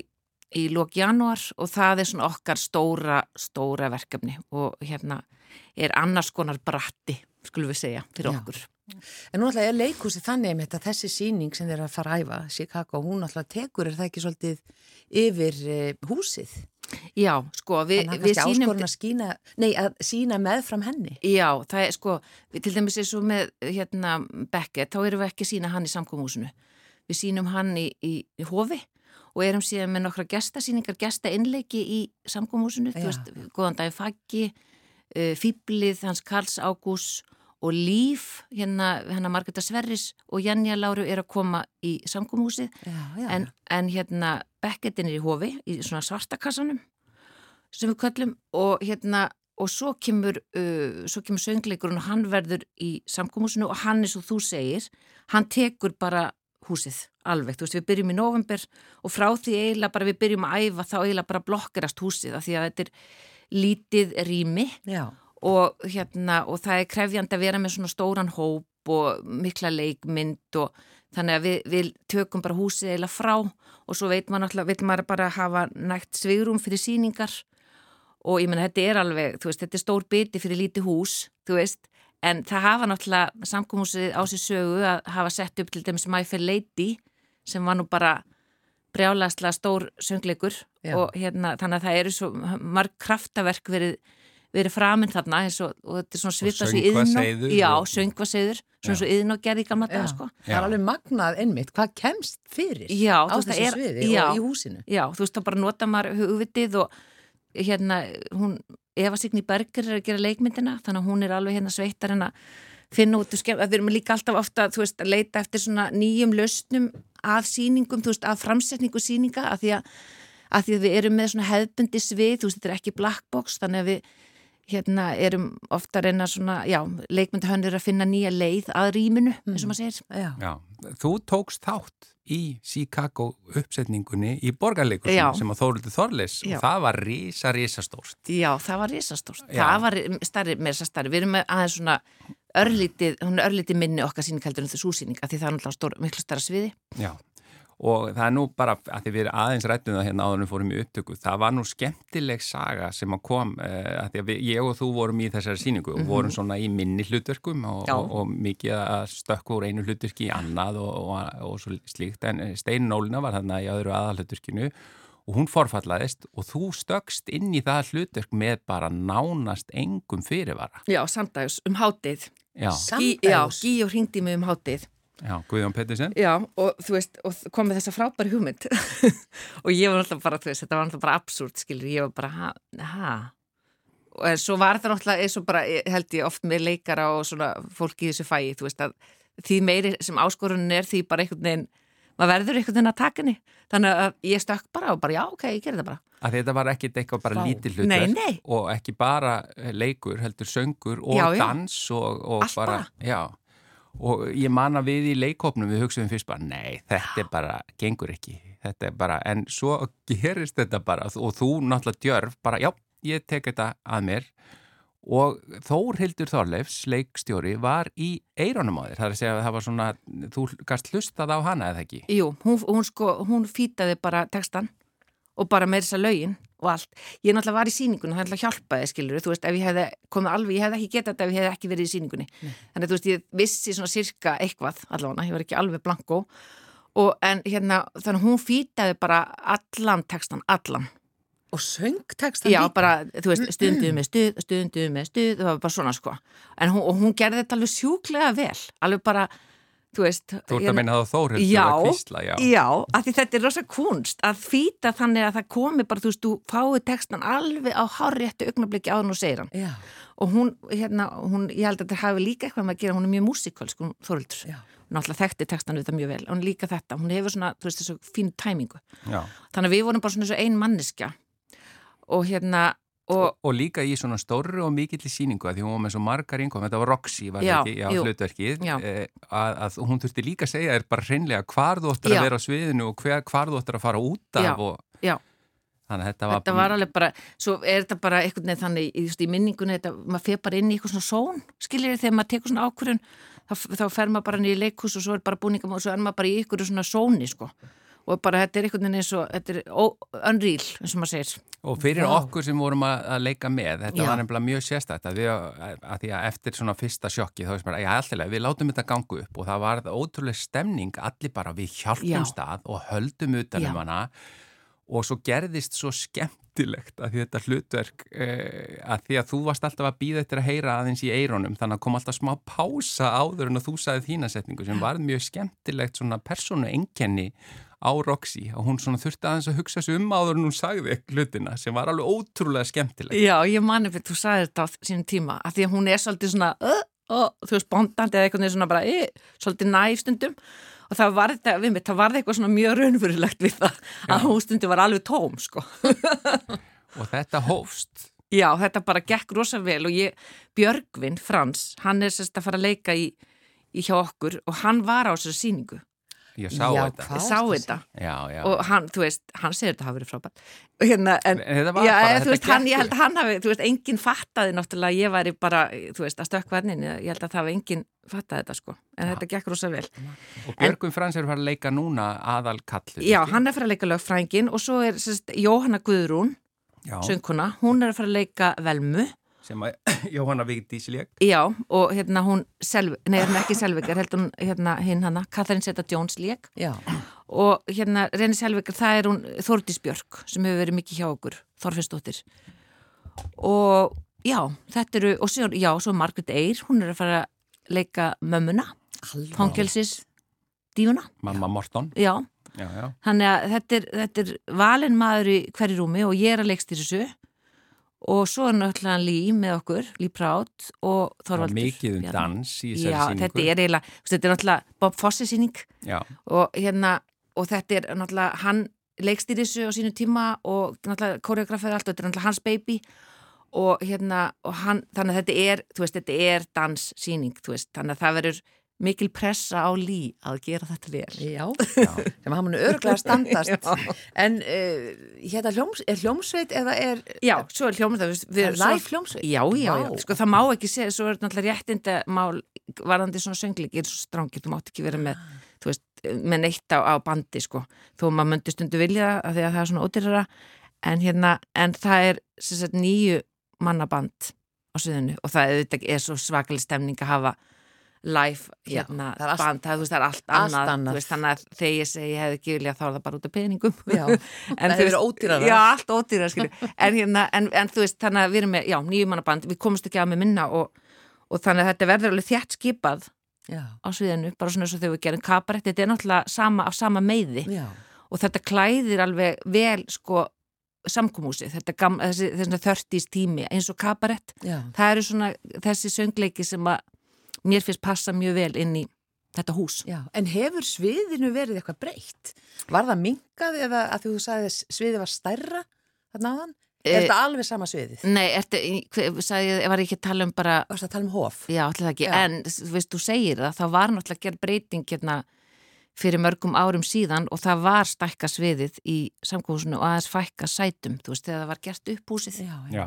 í lók januar og það er svona okkar stóra, stóra verkefni og hérna er annars konar bratti, skulum við segja, fyrir Já. okkur. En nú alltaf er leikhúsi þannig með þetta þessi síning sem þeir að fara að æfa, Chicago, hún alltaf tekur, er það ekki svolítið yfir uh, húsið? Já, sko, við, við áskorun að skína, nei, að sína meðfram henni. Já, það er sko, til dæmis eins og með hérna Beckett, þá erum við ekki sína hann í samkómúsinu. Við sínum hann í, í, í hofi og erum síðan með nokkra gestasýningar, gestainnleiki í samkómúsinu, þú veist, góðan daginn faggi, uh, fýblið, hans Karls Ágús og Líf, hérna, hérna Margreta Sverris og Janja Láru er að koma í já. en, en hérna Becketin er í hofi í svona svartakassanum sem við köllum og hérna og svo kemur, uh, svo kemur söngleikurinn og hann verður í samkómhúsinu og hann er svo þú segir, hann tekur bara húsið alveg, þú veist við byrjum í november og frá því eiginlega bara við byrjum að æfa þá eiginlega bara blokkerast húsið af því að þetta er lítið rými Já. Og hérna og það er krefjandi að vera með svona stóran hóp og mikla leikmynd og þannig að við, við tökum bara húsið eila frá og svo veit maður náttúrulega, vil maður bara hafa nægt svigrum fyrir síningar og ég menna þetta er alveg, þú veist, þetta er stór biti fyrir lítið hús, þú veist en það hafa náttúrulega samkómhúsið á sér sögu að hafa sett upp til dæmis My Fair Lady sem var nú bara brjálaslega stór söngleikur Já. og hérna þannig að það eru svo marg kraftaverk verið, verið framinn þarna eins og, og þetta er svona svipað svo yðnó söngvaseiður Já, og- söngvaseiður, svona svo yðnó gerði í gamla Já. dag sko. Það er alveg magnað einmitt, hvað kemst fyrir Já, á þessu er- sviði já. og í húsinu. Já, þú veist þá bara nota maður hugvitið og hérna hún, Eva Signý Berger er að gera leikmyndina þannig að hún er alveg hérna sveittar en að finna út, skemm, að við erum líka alltaf ofta þú veist, að leita eftir svona nýjum lausnum að sýningum, þú veist, að framsetningu sýninga, að því að, að því að við erum með svona hefbundi svið, þú veist, þetta er ekki black box, þannig að við hérna erum ofta að reyna svona, já, leikmyndahönnir að finna nýja leið að rýminu, eins og maður segir. Já. Já, þú tókst þátt í Chicago uppsetningunni í Já. borgarleikursunum sem að Þóruldur Þorleis Já. og það var risa, risa stórt. Já, það var risastórt. Já. Það var starri, með þess að starri. Við erum aðeins svona örlítið, hún er örlítið minni okkar síning heldur en þessu súsýninga því það er náttúrulega stór, miklu starra sviði. Já, og það er nú bara að því við erum aðeins rættum það hérna áður en við fórum í upptöku, það var nú skemmtileg saga sem að kom, uh, að því að við, ég og þú vorum í þessari síningu og vorum svona í minni hlutverkum og, og, og mikið að stökku úr einu hlutverki í annað og, og, og svo slíkt, en Stein Nólina var þarna í öðru aðalhlutverkinu og hún forfallaðist og þú stökst inn í það hlutverk með bara nánast engum fyrirvara. Já, samdags, um hátið. Já, Gí, já, Samdags. Gíó hringdi mig um hátið. Já, Guðjón Pettersen. Já, og þú veist, og kom með þessa frábæri hugmynd. og ég var náttúrulega bara, þú veist, þetta var náttúrulega bara absúrt, skilur, ég var bara, ha, ha. Og en svo var það náttúrulega eins og bara, held ég oft með leikara og svona fólki í þessu fæi, þú veist, að því meiri sem áskorunin er því bara einhvern veginn, maður verður einhvern veginn að taka henni. Þannig að ég stökk bara og bara, já, ok, ég gerði það bara. Að þetta var ekkit eitthvað bara lítið nei. og ekki bara leikur, heldur söngur og Já, dans og, og bara, bara. Og ég man að við í leikopnum við hugsaðum fyrst bara, nei, þetta er bara, gengur ekki, þetta er bara, en svo gerist þetta bara og þú náttúrulega djörf, bara, já, ég tek þetta að mér. Og Þórhildur Þorleifs, leikstjóri, var í eironum á þér, það er að segja að það var svona, þú gast hlustað á hana eða ekki? Jú, hún, hún sko, hún fýtaði bara textan og bara með þessa lögin og allt. Ég náttúrulega var í síningunni, það náttúrulega hjálpaði, skilur, þú veist, ef ég hefði komið alveg, ég hefði ekki getað þetta ef ég hefði ekki verið í síningunni. Þannig að þú veist, ég vissi svona sirka eitthvað, allavega, ég var ekki alveg blanko og en hérna, þannig að hún fýtaði bara allan textan, allan. Og söngteksta Já, bara, þú veist, stundu með stuð, stundu með stuð, það var bara svona, sko. En hún, og hún gerði þetta alveg sjúklega vel, alveg bara, þú veist. Þú ert að meina það Þórhildur Já, að kvísla, já. Já, af því þetta er rosa kunst að fýta þannig að það komi bara, þú veist, þú fái textan alveg á háréttu augnabliki áður og segir hann. Já, Og hún, hérna, hún, ég held að þetta hafi líka eitthvað með að gera, hún er mjög músikölsk, hún Þoruldur. Já. Hún náttúrulega þekkti textan við þetta mjög vel, hún líka þetta, hún hefur svona, þú veist, þessu fínu tæmingu. já. Þannig að við vorum bara svona þessu ein manniska og hérna, og og, líka í svona stóru og mikill síningu að því hún var með svo margar innkom, þetta var Roxy var Já, ekki, já, jú. hlutverkið Já. eh, að, að hún þurfti líka að segja þér bara hreinlega hvar þú ættir að vera á sviðinu og hver, hvar þú ættir að fara út af og, já. þannig að þetta var, þetta var alveg bara, svo er þetta bara einhvern veginn þannig, í, í minningunni þetta, maður fer bara inn í eitthvað svona són, skiljið þegar maður tekur svona ákvörðun, þá, þá fer maður bara niður í leikhús og svo er bara búningum og svo er maður bara í ykkur svona sóni, sko og bara þetta er einhvern veginn eins og þetta er unreal, eins og maður segir og fyrir Vá. okkur sem vorum að, að leika með þetta Já. var nefnilega mjög sérstætt að, að því að eftir svona fyrsta sjokki þá veist bara, já alltaf, við látum þetta ganga upp og það var ótrúlega stemning allir bara við hjálpum Já. stað og höldum utan um Já. hana og svo gerðist svo skemmtilegt að því þetta hlutverk eh, að því að þú varst alltaf að býða eftir að heyra aðeins í eironum þannig að kom alltaf smá pása áður en að þú sagði þína setningu sem var mjög skemmtilegt svona persónu enkenni á Roxy og hún svona þurfti aðeins að hugsa sig um áður en hún sagði hlutina sem var alveg ótrúlega skemmtilegt. Já, ég mani fyrir þú sagði þetta á sínum tíma, af því að hún er svolítið svona uh, og þú veist, bondandi eða eitthvað svona bara, e, svolítið næf stundum og það var þetta, við mitt, það var eitthvað svona mjög raunverulegt við það að hún stundum var alveg tóm, sko. Og þetta hófst. Já, þetta bara gekk rosa vel og ég, Björgvin Frans, hann er sérst að fara að leika í, í hjá okkur og hann var á þessari síningu. Ég sá Já, þetta. Ég sá þetta Já, já. og hann, þú veist, hann segir þetta hafi verið frábært. Og Hérna, en, En þetta var já, bara- þetta þú veist, hann, ég held að hann hafi, þú veist, enginn fattaði náttúrulega ég væri bara, þú veist, að stökkva hennin, ég held að það hafi enginn fattaði þetta, sko, en þetta gekk rosa vel. Og Björgum Frans er farið að leika núna aðal kallur. Já, hann er að fara að leika lögfrængin og svo er sérst, Jóhanna Guðrún, Já, söngkona, hún er að fara að leika Velmu, sem að Jóhanna Vigdís leik. já, og hérna hún, Selv, nei, hérna ekki Selvikar, heldur hún, hérna, hinn hana, Katharín Seta Jones leik Já, og hérna Reyni Selvikar, það er hún Þórdís Björk sem hefur verið mikið hjá okkur, Þorfinnsdóttir. Og já, þetta eru, og svo, já, svo Margrit Eyr, hún er að fara að leika mömmuna, fangelsis, dífuna, Mamma Morton. já, Já, já. Þannig að þetta er, þetta er valin maður í hverju rúmi og ég er að leikst í þessu og svo er náttúrulega Lí með okkur, Lí Prátt og Þorvaldur. mikið um dans í þessari Já, sýningu. þetta er eiginlega, þetta er náttúrulega Bob Fosse síning Já, og hérna, og þetta er náttúrulega, hann leikst í þessu á sínu tíma og náttúrulega koreografið allt og þetta er náttúrulega hans baby og hérna, og hann, þannig að þetta er, þú veist, þetta er danssýning, þú veist, þannig að það verður mikil pressa á Lí að gera þetta vel. já, sem hann mun örglega standast. En uh, hérna hljóms, er hljómsveit eða er Já, svo er það Það er live hljómsveit? Já, já, já, sko það má ekki segja svo er náttúrulega réttinda mál varðandi svona söngleik er svo strángir, þú mátt ekki vera með þú veist, með neitt á, á bandi sko, þó maður myndi stundu vilja af því að það er svona ódýrara. En hérna, en það er sagt nýju mannaband á sviðinu og það auðvitað er svo svakalig stemning að hafa live hérna það allt- band, það, veist, það er allt, allt annað, annað. Veist, þannig að þegar ég segi ég hefði ekki viljað þá er það bara út af peningum. Já, En það hefur ódýrara. Já, allt skilju en, hérna, en, en þú veist, þannig að við erum með, nýjumannaband við komumst ekki að með minna og, og þannig að þetta verður alveg þjætt skipað Já, á sviðinu, bara svona eins og þegar við gerum kabarett þetta er náttúrulega sama, af sama meiði. Já, og þetta klæðir alveg vel sko samkómúsi þetta gam, þessi, þörtís tími eins og kabarett, það eru svona þessi söngleiki sem að mér finnst passa mjög vel inn í þetta hús Já, en hefur sviðinu verið eitthvað breytt? Var það minkað eða að þú sagði að sviðið var stærra þarna áðan? Eh, Er þetta alveg sama sviðið? Nei, ertu, hver, sagði, ég var ekki að tala um bara Varst að tala um hof? Já, allir það ekki, Já. en þú veist, þú segir það, það var náttúrulega gerð breyting hérna fyrir mörgum árum síðan og það var stækka sviðið í samkóðsunu og aðeins fækka sætum, þú veist, þegar það var gert upp húsið. Já, já.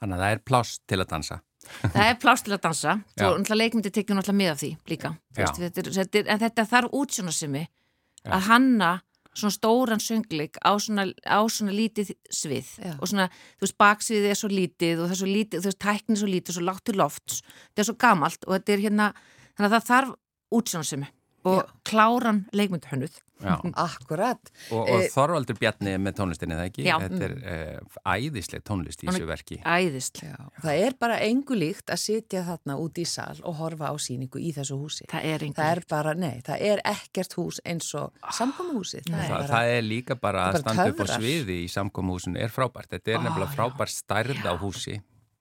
Þannig að það er pláss til að dansa. Það er plást til að dansa, náttúrulega leikmyndi tekið náttúrulega með af því líka, veist, þetta er, þetta er, en þetta þarf útsjónasemi að hanna svona stóran söngleik á svona, á svona lítið svið. Já. og svona, þú veist, baksviðið er svo lítið og það er svo lítið, þú veist, tæknið er svo lítið svo lágt til lofts, þetta er svo gamalt og þetta er hérna, þannig að það þarf útsjónasemi og Já. kláran leikmyndhönnuð. Já. Akkurat. Og, og Eh, Þorvaldur Bjarni með tónlistinni, það ekki? Já. Þetta er uh, æðisleg tónlist í þessu verki. Æðist. Já, það er bara engu líkt að sitja þarna út í sal og horfa á síningu í þessu húsi. Það er. Það er bara, nei, það er ekkert hús eins og samkomuhúsið. Það, Það, er það er líka bara það að standa upp á sviði í samkomuhúsinu er frábært. Þetta er Ó, nefnilega frábært stærð á húsi.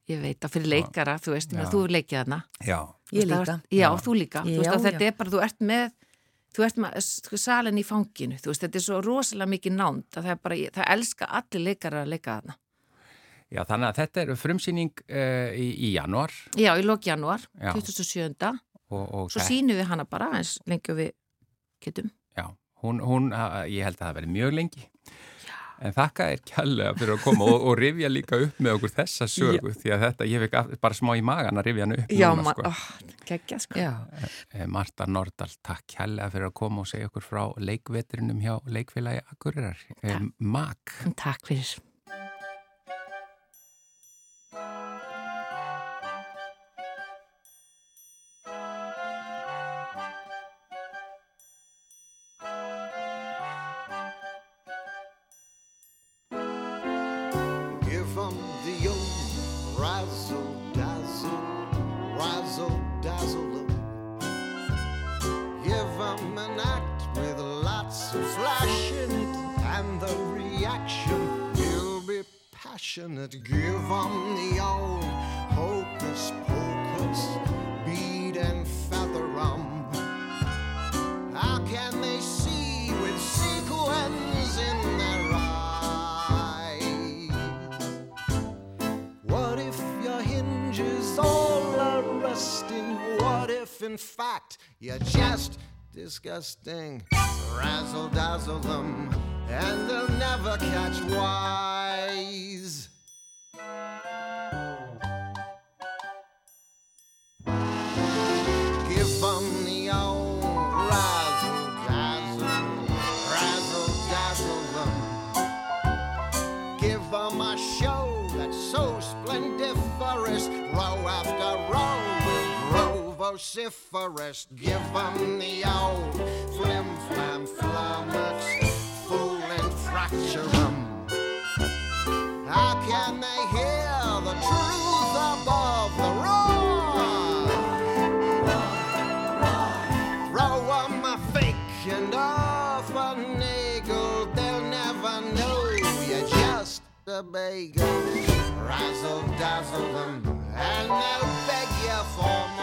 Ég veit að fyrir leikara, þú veist, Já. þú er leikið þarna. Já. Ég líka. Já, þú líka. þú veist Já, að þetta já. er bara, þú ert með þú ert með sko, salin í fanginu þú veist, þetta er svo rosalega mikið nánd að það er bara, það elska allir leikara að leika þarna. Já, þannig að þetta er frumsýning uh, í, í januar Já, í lók januar, Já. 2007 og, og svo sínum við hana bara eins lengi og við getum. Já, hún, hún, ég held að það verði mjög lengi. En þakka er kjærlega fyrir að koma og, og rifja líka upp með okkur þessa sögu því að þetta, ég fekk bara smá í magan að rifja hann upp Já, núna sko. ó, geggja sko. Já, Eh, Marta Nordal, takk kjærlega fyrir að koma og segja okkur frá leikvetrinum hjá leikfélagi Akureyrar, eh, MAK. Takk fyrir. Passionate. Give 'em the old hocus pocus, bead and feather 'em? How can they see with sequins in their eyes? What if your hinges all are rusting? What if, in fact, you're just disgusting? Razzle dazzle them, and they'll never catch wise. Vociferous. Give them the old flim flam flummox, fool and fracture 'em. How can they hear the truth above the roar? Throw 'em a fake and off a nagel, they'll never know you're just a bagel. Razzle dazzle them, and they'll beg you for more.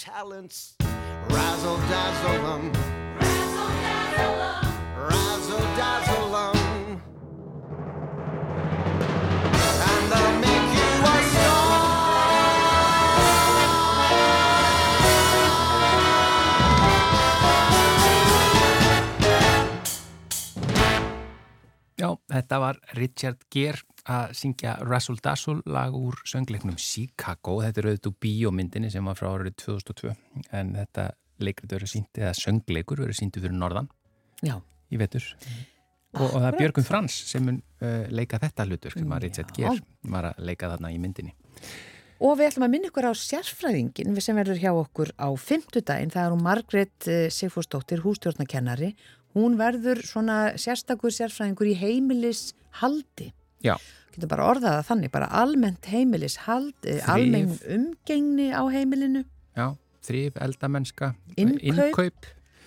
Talents? Razzle dazzle 'em, razzle dazzle 'em. And they'll make you a Richard Gere að syngja Razzle Dazzle lag úr söngleiknum Chicago. Þetta er auðvitað bíómyndinni sem var frá árið 2002 en þetta leikrit verið sínt eða söngleikur verið síntu fyrir norðan Já. í vetur. Og, og það er Björgun Frans sem mun uh, leika þetta hlutur sem að Richard. Gere var að leika þarna í myndinni. Og við ætlum að minna ykkur á sérfræðingin sem verður hjá okkur á fymtudaginn. Það er hún Margrét eh, Sigfúrsdóttir, hústjórnakennari. Hún verður svona sérstakur sérfræðingur í heimilishaldi. Já. Getur bara orðað það þannig, bara almennt heimilishald, eh, Þrif. almenn umgengni á heimilinu Já, þrýf, eldamenska, Innkaup. innkaup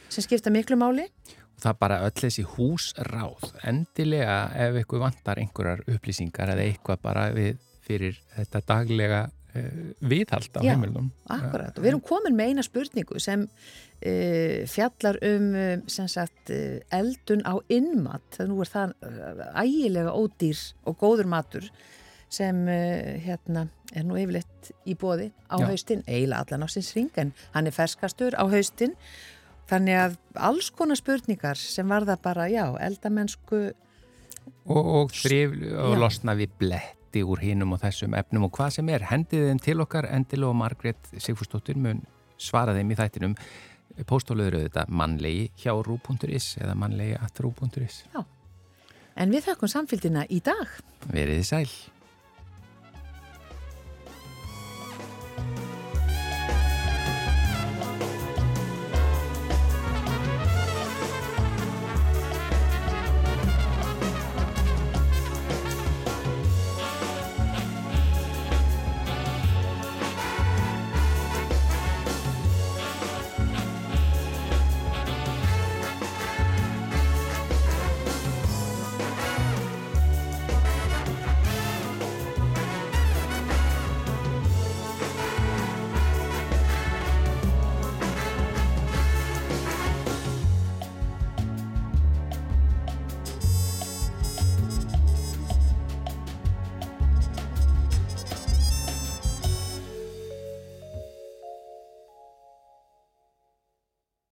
sem skipta miklu máli. og það bara öll þessi húsráð endilega ef ykkur vantar einhverjar upplýsingar eða eitthvað bara við, fyrir þetta daglega viðhald á Já, heimilum Akkurat, og við erum komin með eina spurningu sem uh, fjallar um uh, sem sagt, eldun á innmat, það nú er það ægilega ódýr og góður matur sem uh, hérna er nú yfirleitt í bóði á Já. haustin, eiginlega allan á sinns ring en hann er ferskastur á haustin. Þannig að alls konar spurningar sem varða bara, já, eldamennsku og, og og losna við bletti úr hinum og þessum efnum og hvað sem er, hendið þeim til okkar endilega og Margrét Sigfúrsdóttir mun svara þeim í þættinum. Póstóluður auðvitað mannlegi hjá rú.is eða mannlegi at rú.is en við þakkum samfélgina í dag. Veriði sæl